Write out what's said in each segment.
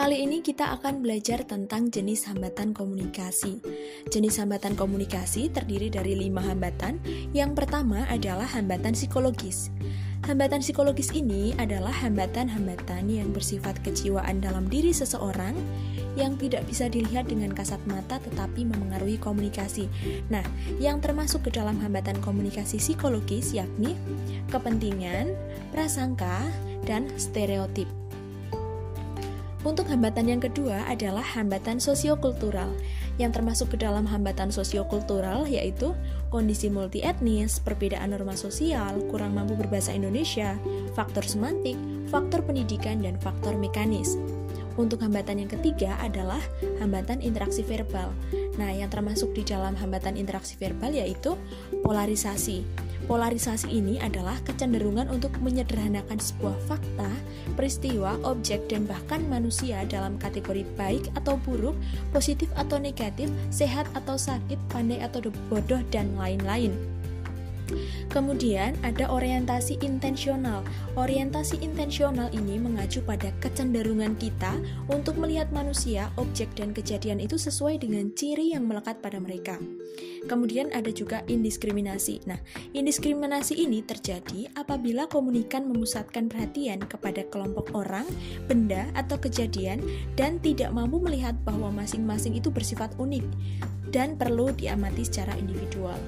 Kali ini kita akan belajar tentang jenis hambatan komunikasi. Jenis hambatan komunikasi terdiri dari lima hambatan. Yang pertama adalah hambatan psikologis. Hambatan psikologis ini adalah hambatan-hambatan yang bersifat kejiwaan dalam diri seseorang yang tidak bisa dilihat dengan kasat mata tetapi memengaruhi komunikasi. Nah, yang termasuk ke dalam hambatan komunikasi psikologis yakni kepentingan, prasangka, dan stereotip. Untuk hambatan yang kedua adalah hambatan sosiokultural, yang termasuk ke dalam hambatan sosiokultural yaitu kondisi multi etnis, perbedaan norma sosial, kurang mampu berbahasa Indonesia, faktor semantik, faktor pendidikan, dan faktor mekanis. Untuk hambatan yang ketiga adalah hambatan interaksi verbal. Nah, yang termasuk di dalam hambatan interaksi verbal yaitu polarisasi Polarisasi ini adalah kecenderungan untuk menyederhanakan sebuah fakta, peristiwa, objek, dan bahkan manusia dalam kategori baik atau buruk, positif atau negatif, sehat atau sakit, pandai atau bodoh, dan lain-lain. Kemudian ada orientasi intensional. Orientasi intensional ini mengacu pada kecenderungan kita untuk melihat manusia, objek, dan kejadian itu sesuai dengan ciri yang melekat pada mereka. Kemudian ada juga indiskriminasi. Nah, indiskriminasi ini terjadi apabila komunikan memusatkan perhatian kepada kelompok orang, benda, atau kejadian dan tidak mampu melihat bahwa masing-masing itu bersifat unik dan perlu diamati secara individual.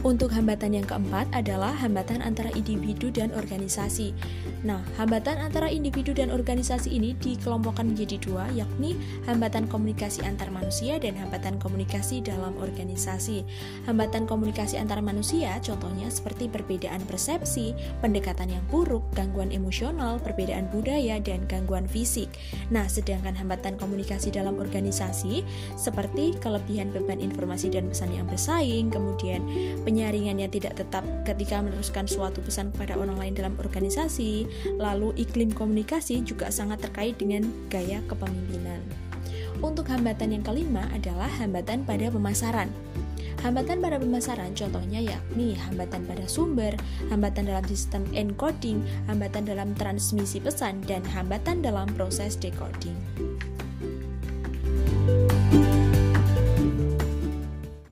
Untuk hambatan yang keempat adalah hambatan antara individu dan organisasi. Nah, hambatan antara individu dan organisasi ini dikelompokkan menjadi dua, yakni hambatan komunikasi antar manusia dan hambatan komunikasi dalam organisasi. Hambatan komunikasi antar manusia contohnya seperti perbedaan persepsi, pendekatan yang buruk, gangguan emosional, perbedaan budaya, dan gangguan fisik. Nah, sedangkan hambatan komunikasi dalam organisasi seperti kelebihan beban informasi dan pesan yang bersaing, kemudian penyaringannya tidak tetap ketika meneruskan suatu pesan kepada orang lain dalam organisasi, lalu iklim komunikasi juga sangat terkait dengan gaya kepemimpinan. Untuk hambatan yang kelima adalah hambatan pada pemasaran. Hambatan pada pemasaran contohnya yakni hambatan pada sumber, hambatan dalam sistem encoding, hambatan dalam transmisi pesan, dan hambatan dalam proses decoding.